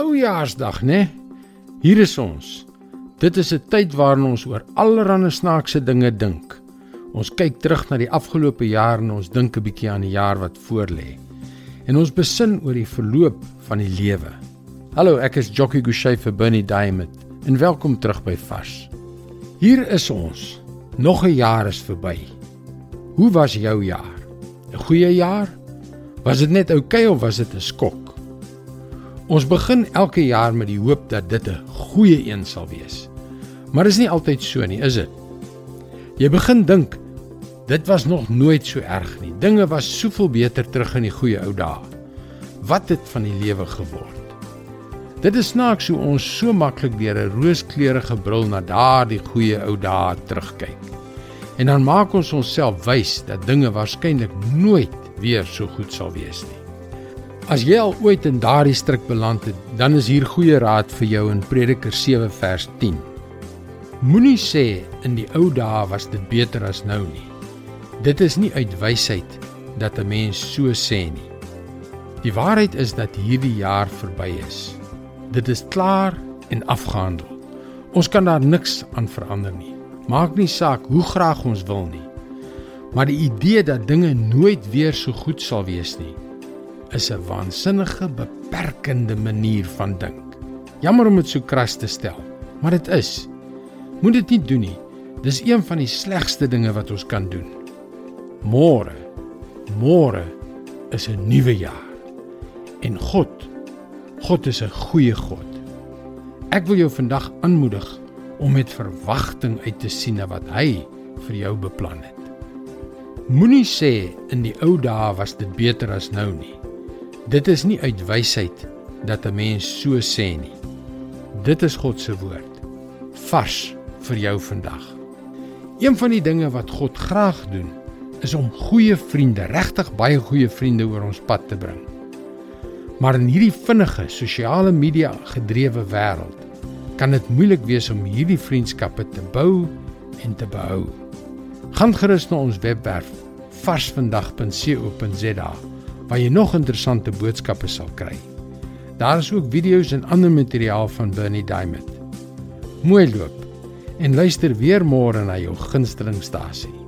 Oujaarsdag, né? Hier is ons. Dit is 'n tyd waarin ons oor allerlei snaakse dinge dink. Ons kyk terug na die afgelope jaar en ons dink 'n bietjie aan die jaar wat voorlê. En ons besin oor die verloop van die lewe. Hallo, ek is Jockey Gouchee vir Bernie Diamond en welkom terug by Vars. Hier is ons. Nog 'n jaar is verby. Hoe was jou jaar? 'n Goeie jaar? Was dit net oukei okay, of was dit 'n skok? Ons begin elke jaar met die hoop dat dit 'n goeie een sal wees. Maar dit is nie altyd so nie, is dit? Jy begin dink dit was nog nooit so erg nie. Dinge was soveel beter terug in die goeie ou dae. Wat het van die lewe geword? Dit is snaaks hoe ons so maklik deur 'n rooskleurige bril na daardie goeie ou dae terugkyk. En dan maak ons onsself wys dat dinge waarskynlik nooit weer so goed sal wees nie. As jy al ooit in daardie struik beland het, dan is hier goeie raad vir jou in Prediker 7 vers 10. Moenie sê in die ou dae was dit beter as nou nie. Dit is nie uit wysheid dat 'n mens so sê nie. Die waarheid is dat hierdie jaar verby is. Dit is klaar en afgehandel. Ons kan daar niks aan verander nie. Maak nie saak hoe graag ons wil nie. Maar die idee dat dinge nooit weer so goed sal wees nie, is 'n waansinnige beperkende manier van dink. Jammer om dit so kras te stel, maar dit is. Moet dit nie doen nie. Dis een van die slegste dinge wat ons kan doen. Môre, môre is 'n nuwe jaar. En God, God is 'n goeie God. Ek wil jou vandag aanmoedig om met verwagting uit te sien na wat hy vir jou beplan het. Moenie sê in die ou dae was dit beter as nou nie. Dit is nie uit wysheid dat 'n mens so sê nie. Dit is God se woord. Vars vir jou vandag. Een van die dinge wat God graag doen, is om goeie vriende, regtig baie goeie vriende oor ons pad te bring. Maar in hierdie vinnige sosiale media gedrewe wêreld, kan dit moeilik wees om hierdie vriendskappe te bou en te behou. Gaan gerus na ons webwerf varsvandag.co.za waar jy nog interessante boodskappe sal kry. Daar is ook video's en ander materiaal van Bernie Diamond. Mooi loop en luister weer môre na jou gunstelingstasie.